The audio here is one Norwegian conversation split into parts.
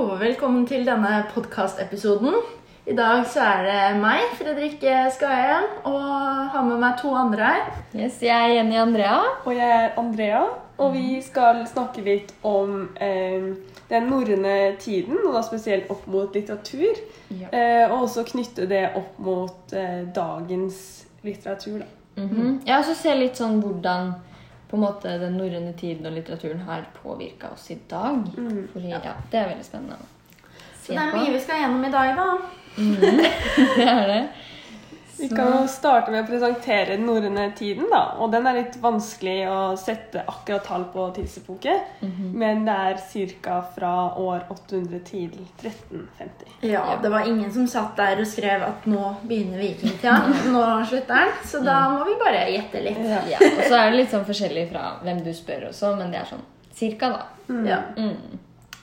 og velkommen til denne podkastepisoden. I dag så er det meg, Fredrikke Skaien, og har med meg to andre her. Yes, jeg er Jenny Andrea. Og jeg er Andrea, og vi skal snakke litt om eh, den norrøne tiden, og da spesielt opp mot litteratur. Ja. Eh, og også knytte det opp mot eh, dagens litteratur, da. Mhm. Jeg også se litt sånn hvordan på en måte den norrøne tiden og litteraturen har påvirka oss i dag. Mm. Fordi, ja, Det er veldig spennende å Så det er på. mye vi skal gjennom i dag, da. Det er det. Vi kan jo starte med å presentere den norrøne tiden, da. Og den er litt vanskelig å sette akkurat tall på tidsepoke, men det er ca. fra år 800 til 1350. Ja, det var ingen som satt der og skrev at nå begynner vikingtida. Nå slutter den. Så da må vi bare gjette litt. Ja. Ja, og så er det litt sånn forskjellig fra hvem du spør også, men det er sånn cirka, da. Ja. Mm.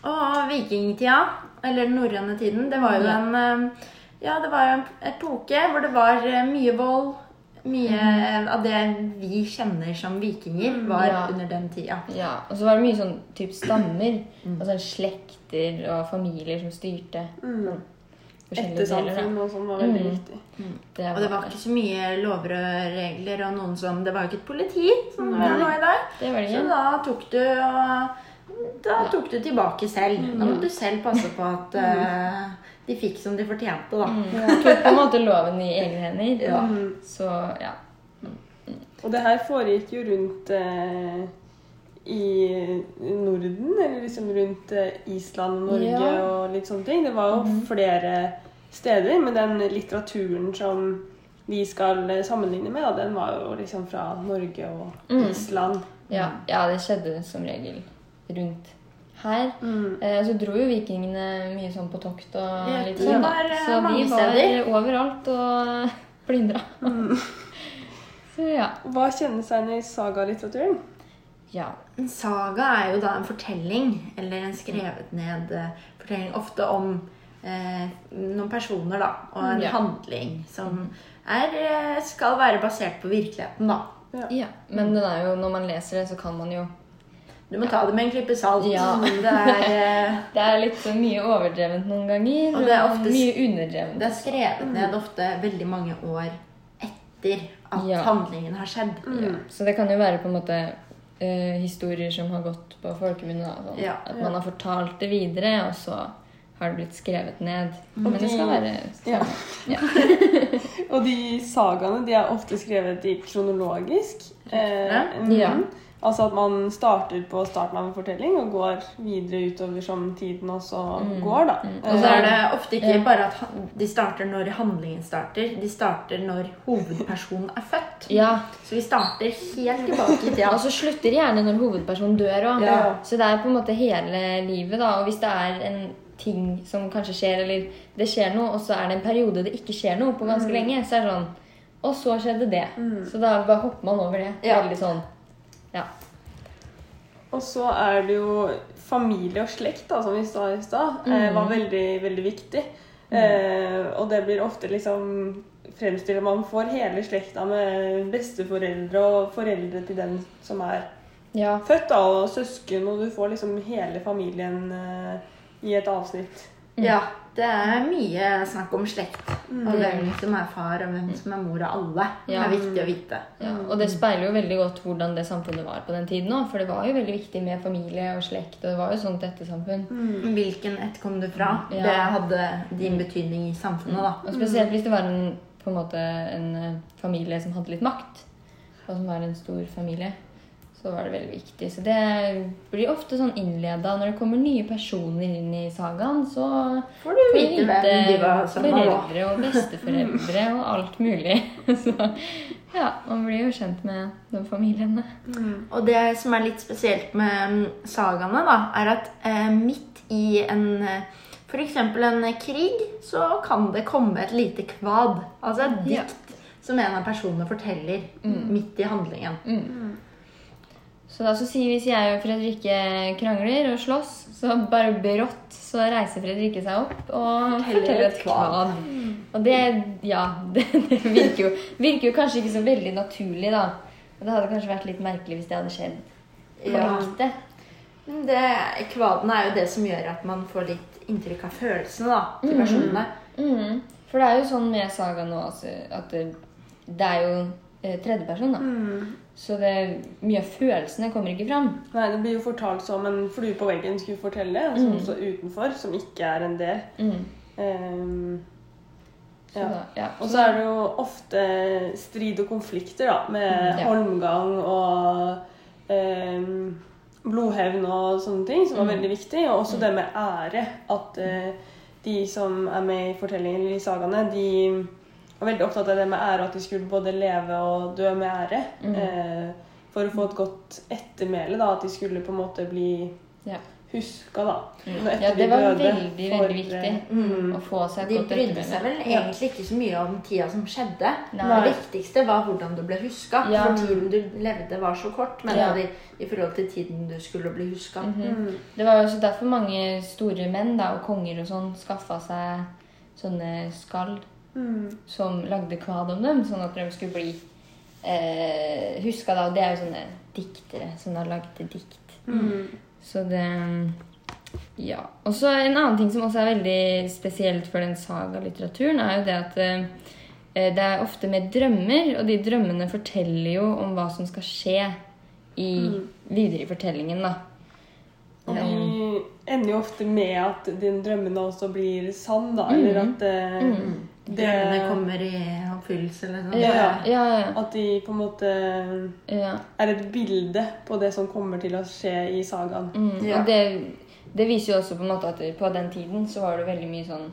Og vikingtida, eller den norrøne tiden, det var jo en eh, Ja, det var jo en epoke hvor det var eh, mye vold. Mye av det vi kjenner som vikinger, var Ja. under den tida. Ja, Og så var det mye sånn type stammer. Altså slekter og familier som styrte. Mm. da. Ettersamfunn og sånn var veldig Mm. viktig. Det Og det var ikke så mye lover og regler, og noen som Det var jo ikke et politi, som det er nå i dag. det var det Så da tok du og Da tok du tilbake selv. Da måtte du selv passe på at eh, de fikk som de fortjente, da. Mm. Tok på en måte loven i egne hender. Ja. Mm. Så ja. Og det her foregikk jo rundt eh, i Norden, eller liksom rundt eh, Island og Norge Ja. og litt sånne ting. Det var jo flere steder, men den litteraturen som vi skal eh, sammenligne med, da, den var jo liksom fra Norge og Mm. Island. Ja, ja, det skjedde som regel rundt her. Mm. Eh, så dro jo vikingene mye sånn på tokt og Ja, litt sånn. var, eh, Så de var steder. overalt og plyndra. Så ja. Hva kjennetegner sagalitteraturen? ja. En saga er jo da en fortelling, eller en skrevet ned eh, fortelling, ofte om eh, noen personer, da, og en Ja. handling som er, skal være basert på virkeligheten, da. ja. Men den er jo, når man leser det, så kan man jo Du må ta det med en klype salt. Ja. Det er eh, Det er litt så mye overdrevent noen ganger, Og det er ofte- mye underdrevent. Det er skrevet ned ofte veldig mange år etter at Ja. handlingen har skjedd. Ja. Så det kan jo være på en måte eh, historier som har gått på folkemunne. Sånn. Ja. At man har fortalt det videre, og så har det blitt skrevet ned. Men det skal være Ja. Ja. Og de sagaene de er ofte skrevet i kronologisk. Eh, Ja. mm. Altså at man starter på starten av en fortelling og går videre utover som tiden også går. da. Mm. Og så er det ofte ikke bare at de starter når handlingen starter. De starter når hovedpersonen er født. ja. Så vi starter helt tilbake i tida. Og så slutter gjerne når hovedpersonen dør òg. Ja. Så det er på en måte hele livet. da, Og hvis det er en ting som kanskje skjer, eller det skjer noe, og så er det en periode det ikke skjer noe på ganske lenge, så er det sånn Og så skjedde det. Så da bare hopper man over det. Ja. Veldig sånn Ja. Og så er det jo familie og slekt, da, som vi sa i stad, mm. var veldig, veldig viktig. Eh, og det blir ofte liksom fremstiller Man får hele slekta med besteforeldre og foreldre til den som er ja. født, da, og søsken, og du får liksom hele familien eh, i et avsnitt. Ja, det er mye snakk om slekt. Og hvem som er far, og hvem som er mor av alle. Det er viktig å vite. Ja, og det speiler jo veldig godt hvordan det samfunnet var på den tiden òg. For det var jo veldig viktig med familie og slekt, og det var jo sånt ettersamfunn. Hvilken ett kom du fra? Ja. Det hadde din betydning i samfunnet, da. Og spesielt hvis det var en, på en måte en eh, familie som hadde litt makt, og som var en stor familie, så var det veldig viktig. Så det blir ofte sånn innleda når det kommer nye personer inn i sagaen, så Får du vite hvem de var sammen med. foreldre og besteforeldre og alt mulig. Så ja, man blir jo kjent med de familiene. Og det som er litt spesielt med mm, sagaene, da, er at eh, midt i en F.eks. en krig, så kan det komme et lite kvad. Altså et Ja. dikt som en av personene forteller midt i handlingen. Så da så sier hvis jeg og Fredrikke krangler og slåss, så bare brått så reiser Fredrikke seg opp og forteller et kvad. Og det, ja, det, det virker, jo, virker jo kanskje ikke så veldig naturlig, da. Og det hadde kanskje vært litt merkelig hvis det hadde skjedd på Ja. ekte. Men det, Kvaden er jo det som gjør at man får litt inntrykk av følelsene da, til Mhm. personene. Mm. For det er jo sånn med Saga nå altså, at det, det er jo eh, tredjeperson, da. Mm. Så det, mye av følelsene kommer ikke fram. Nei, det blir jo fortalt som en flue på veggen skulle fortelle, som Mm. står utenfor, som ikke er en del. Mm. Så Ja. da, ja. og så er det jo ofte strid og konflikter, da, med Mm, ja. holmgang og um, blodhevn og sånne ting, som er Mm. veldig viktig. Og også det med ære. At uh, de som er med i fortellingen eller i sagaene, de var veldig opptatt av det med ære, at de skulle både leve og dø med ære. Mm. Eh, for å få et godt ettermæle, da. At de skulle på en måte bli Ja. huska, da. Mm. når etter Ja, det var døde, veldig, for, veldig viktig. eh, Mm. Å få seg et De godt brydde seg vel egentlig ikke så mye om tida som skjedde. Nei. Det viktigste var hvordan du ble huska. Ja. For tiden du levde, var så kort. Men Ja. i, i forhold til tiden du skulle bli huska. -hmm. Mm. Det var jo også derfor mange store menn da, og konger og sånn skaffa seg sånne skall Mm. som lagde kvad om dem, sånn at de skulle bli eh, huska da. Og det er jo sånne diktere som da lagde dikt. Mm. Så det Ja. Og så en annen ting som også er veldig spesielt for den sagalitteraturen, er jo det at eh, det er ofte med drømmer, og de drømmene forteller jo om hva som skal skje i, Mm. videre i fortellingen, da. Og de ender jo ofte med at den drømmene også blir sann, da. Eller Mm. at eh, Mm. Drømmene kommer i oppfyllelse eller noe. Ja, Ja. ja, ja. At de på en måte ja. er et bilde på det som kommer til å skje i sagaen. Mm, Ja. Og det, det viser jo også på en måte at på den tiden så var det veldig mye sånn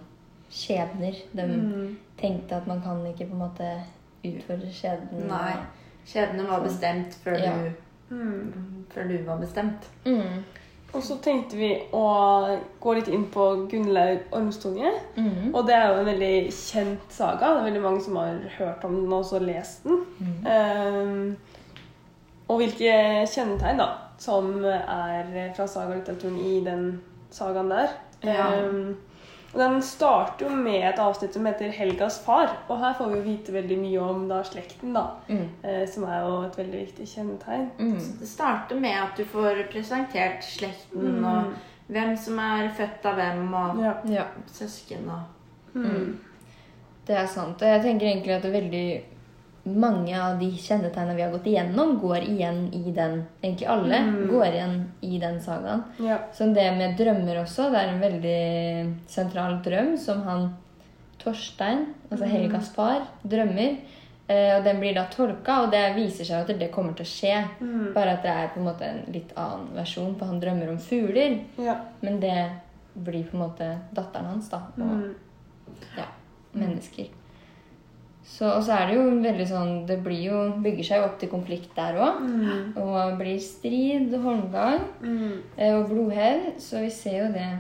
skjebner. De Mm. tenkte at man kan ikke på en måte utfordre skjebnen. Nei. Skjebnen var bestemt før, Ja. du, Mm. før du var bestemt. Mm. Og så tenkte vi å gå litt inn på Gunnlaug Ormstunge. Mm. Og det er jo en veldig kjent saga. Det er veldig mange som har hørt om den og også lest den. Mm. Um, og hvilke kjennetegn da, som er fra sagalitteraturen i den sagaen der. Ja. Ehm, og den starter jo med et avsnitt som heter 'Helgas far'. Og her får vi jo vite veldig mye om da slekten, da. Mm. eh, som er jo et veldig viktig kjennetegn. Mm. Det starter med at du får presentert slekten og hvem som er født av hvem, og Ja. Ja, søsken og Mm. det er sant. Og jeg tenker egentlig at det er veldig mange av de kjennetegnene vi har gått igjennom, går igjen i den Egentlig alle Mm. går igjen i den sagaen. ja. Som det med drømmer også. Det er en veldig sentral drøm som han Torstein, altså Helgas far, drømmer. Eh, og den blir da tolka, og det viser seg at det kommer til å skje. Mm. Bare at det er på en måte en litt annen versjon, for han drømmer om fugler. ja. Men det blir på en måte datteren hans, da. Og Mm. ja, mennesker. Så, og så er det jo veldig sånn Det blir jo, bygger seg jo opp til konflikt der òg. Mm. Og blir strid, holmgang Mm. eh, og blodhevn. Så vi ser jo det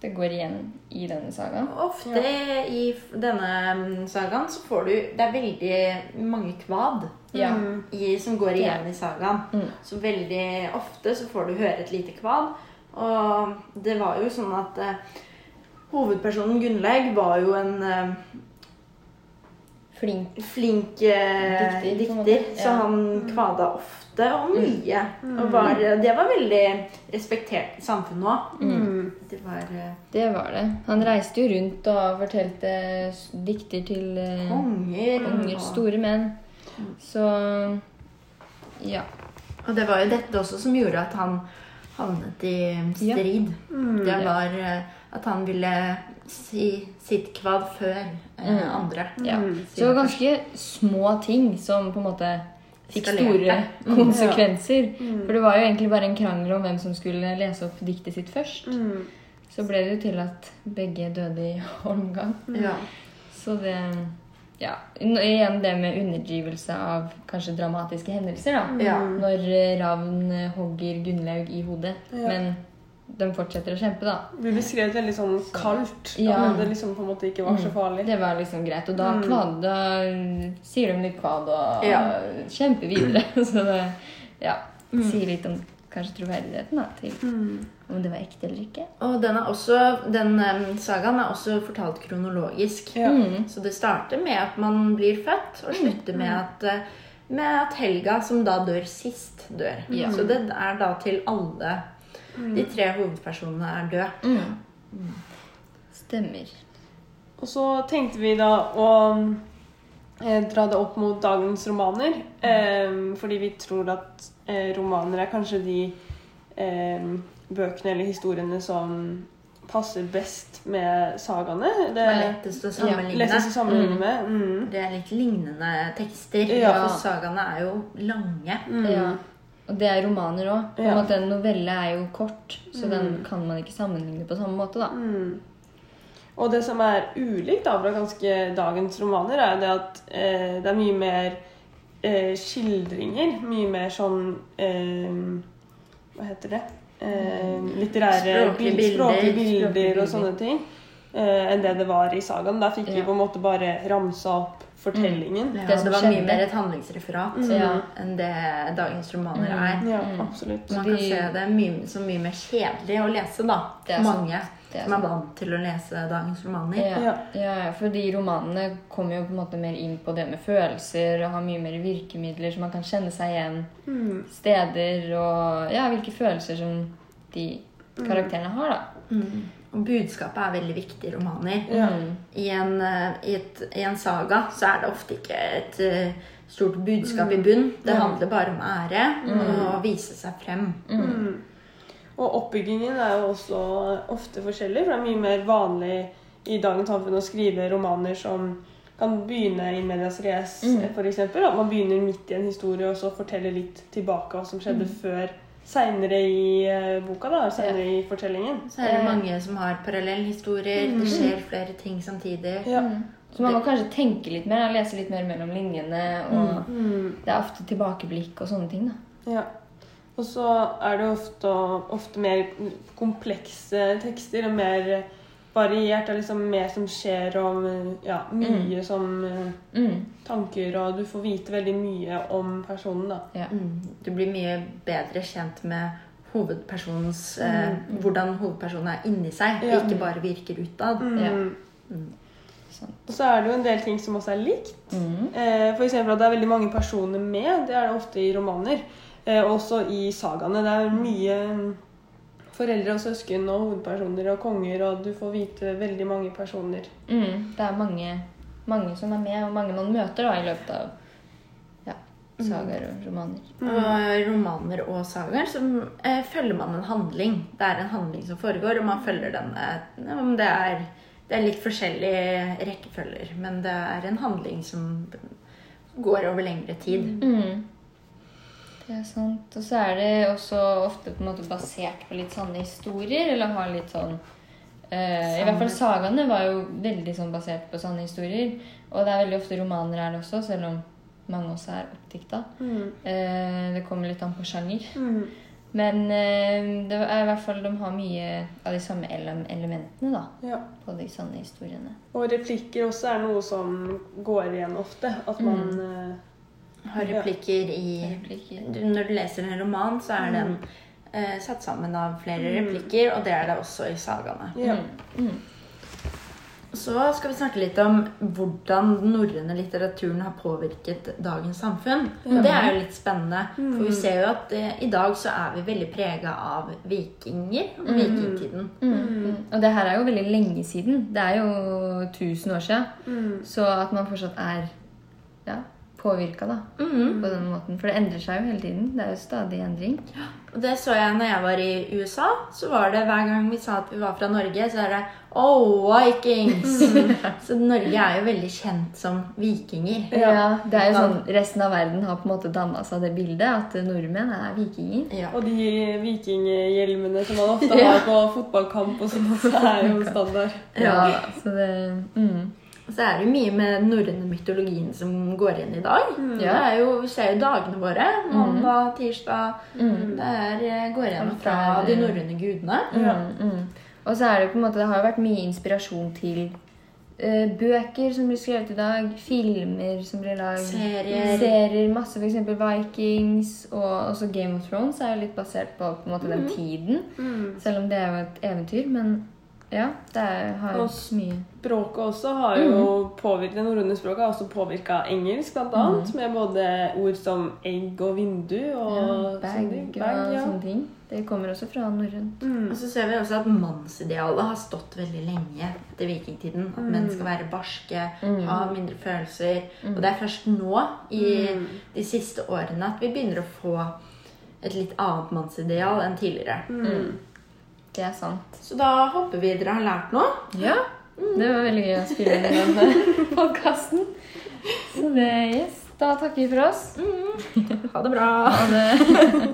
Det går igjen i denne sagaen. Ofte i denne mm, sagaen så får du Det er veldig mange kvad Ja. Mm. i, som går igjen i sagaen. Mm. Så veldig ofte så får du høre et lite kvad. Og det var jo sånn at eh, hovedpersonen Gunnlaug var jo en eh, Flink. flink eh, Dikter, dikter, måte. så Ja. han kvada ofte og mye. Og var, det var veldig respektert i samfunnet òg. Mm. Det var eh, Det var det. Han reiste jo rundt og fortalte dikter til eh, konger. unger, store menn. Så ja. Og det var jo dette også som gjorde at han havnet i Ja. strid. Mm. Det var eh, at han ville si sitt kvad før eh, Mm. andre. ja. Mm. Så det var ganske små ting som på en måte fikk store konsekvenser. Mm. For det var jo egentlig bare en krangel om hvem som skulle lese opp diktet sitt først. Mm. Så ble det jo til at begge døde i holmgang. Ja. Så det Ja. Igjen det med underdrivelse av kanskje dramatiske hendelser, da. Ja. Når eh, Ravn hogger Gunnlaug i hodet. Ja. Men de fortsetter å kjempe, da. Vi beskrev det veldig sånn kaldt. Ja. Men det liksom på en måte ikke var så farlig. Det var liksom greit. Og da, Mm. kvad, da sier de litt kvad og Ja. kjemper videre. Så det ja, Mm. sier litt om kanskje troverdigheten da, til Mm. om det var ekte eller ikke. Og den, er også, den sagaen er også fortalt kronologisk. Ja. Mm. Så det starter med at man blir født, og slutter med at, eh, med at Helga, som da dør sist, dør. Ja. Så det er da til alle de tre hovedpersonene er døde. Mm. Stemmer. Og så tenkte vi da å eh, dra det opp mot dagens romaner. Eh, fordi vi tror at eh, romaner er kanskje de eh, bøkene eller historiene som passer best med sagaene. Det er lettest å sammenligne. lettest å sammenligne med. Mm. Det er litt lignende tekster. Ja. For sagaene er jo lange. Mm. Ja. Og det er romaner òg. Ja. En novelle er jo kort, så den Mm. kan man ikke sammenligne på samme måte, da. Mm. Og det som er ulikt da fra ganske dagens romaner, er det at eh, det er mye mer eh, skildringer. Mye mer sånn eh, Hva heter det? Eh, litterære Språklige bilder. språklige bilder Språklige og sånne ting. Eh, enn det det var i sagaen. Der fikk vi på en måte bare ramsa opp fortellingen. Ja, Det det, var mye mer et handlingsreferat Mm. Ja. enn det dagens romaner Mm. er. Ja, Mm. absolutt. Man kan se det mye, som mye mer kjedelig å lese, da. Det er For sant. mange Det er som er vant til å lese dagens romaner. Ja, Ja. ja, fordi romanene kommer jo på en måte mer inn på det med følelser og har mye mer virkemidler, så man kan kjenne seg igjen Mm. steder og ja, hvilke følelser som de karakterene har, da. Mm. Og budskapet er veldig viktig i romaner. Mm. I, en, eh, i, et, I en saga så er det ofte ikke et eh, stort budskap i bunn. Det Ja. handler bare om ære og å vise seg frem. Mm. Og oppbyggingen er jo også ofte forskjellig, for det er mye mer vanlig i dagens samfunn å skrive romaner som kan begynne i medias res, Mm. eksempel. At man begynner midt i en historie og så forteller litt tilbake hva som skjedde før seinere i eh, boka, da, seinere i fortellingen. Så er det mange som har parallellhistorier. Det skjer flere ting samtidig. Ja. Mm. Så man må kanskje tenke litt mer, lese litt mer mellom linjene, og Mm. det er ofte tilbakeblikk og sånne ting, da. Ja. Og så er det ofte, ofte mer komplekse tekster og mer variert. Det er liksom mer som skjer og ja, mye som eh, Mm. tanker, og du får vite veldig mye om personen, da. Ja. Mm. Du blir mye bedre kjent med hovedpersonens eh, Hvordan hovedpersonen er inni seg, Ja. ikke bare virker utad. Ja. Mm. Og så er det jo en del ting som også er likt. Mm. Eh, eksempel at det er veldig mange personer med. Det er det ofte i romaner. Eh, også i sagaene. Det er mye mm, foreldre og søsken og hovedpersoner og konger, og du får vite veldig mange personer. Mm. Det er mange, mange som er med, og mange man møter da, i løpet av ja, sagaer og romaner. Og romaner og sagaer så eh, følger man en handling. Det er en handling som foregår, og man følger den ja, det, er, det er litt forskjellige rekkefølger, men det er en handling som går over lengre tid. Mm. Det er sant. Og så er det også ofte på en måte basert på litt sanne historier, eller har litt sånn eh, I hvert fall sagaene var jo veldig sånn basert på sanne historier. Og det er veldig ofte romaner her også, selv om mange også er oppdikta. Mm. Eh, det kommer litt an på sjanger. Mm. Men eh, det er i hvert fall de har mye av de samme ele elementene da, Ja. på de sanne historiene. Og replikker også er noe som går igjen ofte. At man eh, Har replikker i Replikker. du, Når du leser en roman, så er den eh, satt sammen av flere replikker, og det er det også i sagaene. Ja. Mm. Så skal vi snakke litt om hvordan den norrøne litteraturen har påvirket dagens samfunn. Og det er jo litt spennende, for vi ser jo at eh, i dag så er vi veldig prega av vikinger og vikingtiden. Mm. Mm. Og det her er jo veldig lenge siden. Det er jo 1000 år siden. Mm. Så at man fortsatt er ja, påvirka da, Mhm. på den måten. For det endrer seg jo hele tiden. Det er jo stadig endring. Og det så jeg når jeg var i USA. Så var det hver gang vi sa at vi var fra Norge, så er det Oh, Vikings! så Norge er jo veldig kjent som vikinger. Ja, det er jo sånn, Resten av verden har på en måte danna seg det bildet at nordmenn er vikinger. Ja. Og de vikinghjelmene som man ofte har på fotballkamp og sånn, også er jo standard. Ja, så det mm. Så er det jo mye med den norrøne mytologien som går igjen i dag. Det Ja. er jo, vi ser jo dagene våre. Mandag, tirsdag. Det er, eh, går igjen fra de norrøne gudene. Mm, mm. Og så er det på en måte, det har jo vært mye inspirasjon til uh, bøker som blir skrevet i dag, filmer som blir lagd, Serier. serier masse f.eks. Vikings, og også Game of Thrones er jo litt basert på på måte den tiden. Mm. Selv om det er jo et eventyr, men Ja, det har har Og mye Språket også har jo påvirket, Det norrøne språket har også påvirka engelsk, blant annet. Med både ord som egg og vindu og ja, sånne ting. og Bag, ja. sånne ting. Det kommer også fra norrønt. Mm. Og så ser vi også at mannsidealet har stått veldig lenge etter vikingtiden. At menn skal være barske, ha mindre følelser. Og det er først nå, i de siste årene, at vi begynner å få et litt annet mannsideal enn tidligere. Det er sant. Så da håper vi dere har lært noe. Ja. Det var veldig gøy å spille inn denne podkasten. Så det, yes. Da takker vi for oss. Ha det bra. Ha det.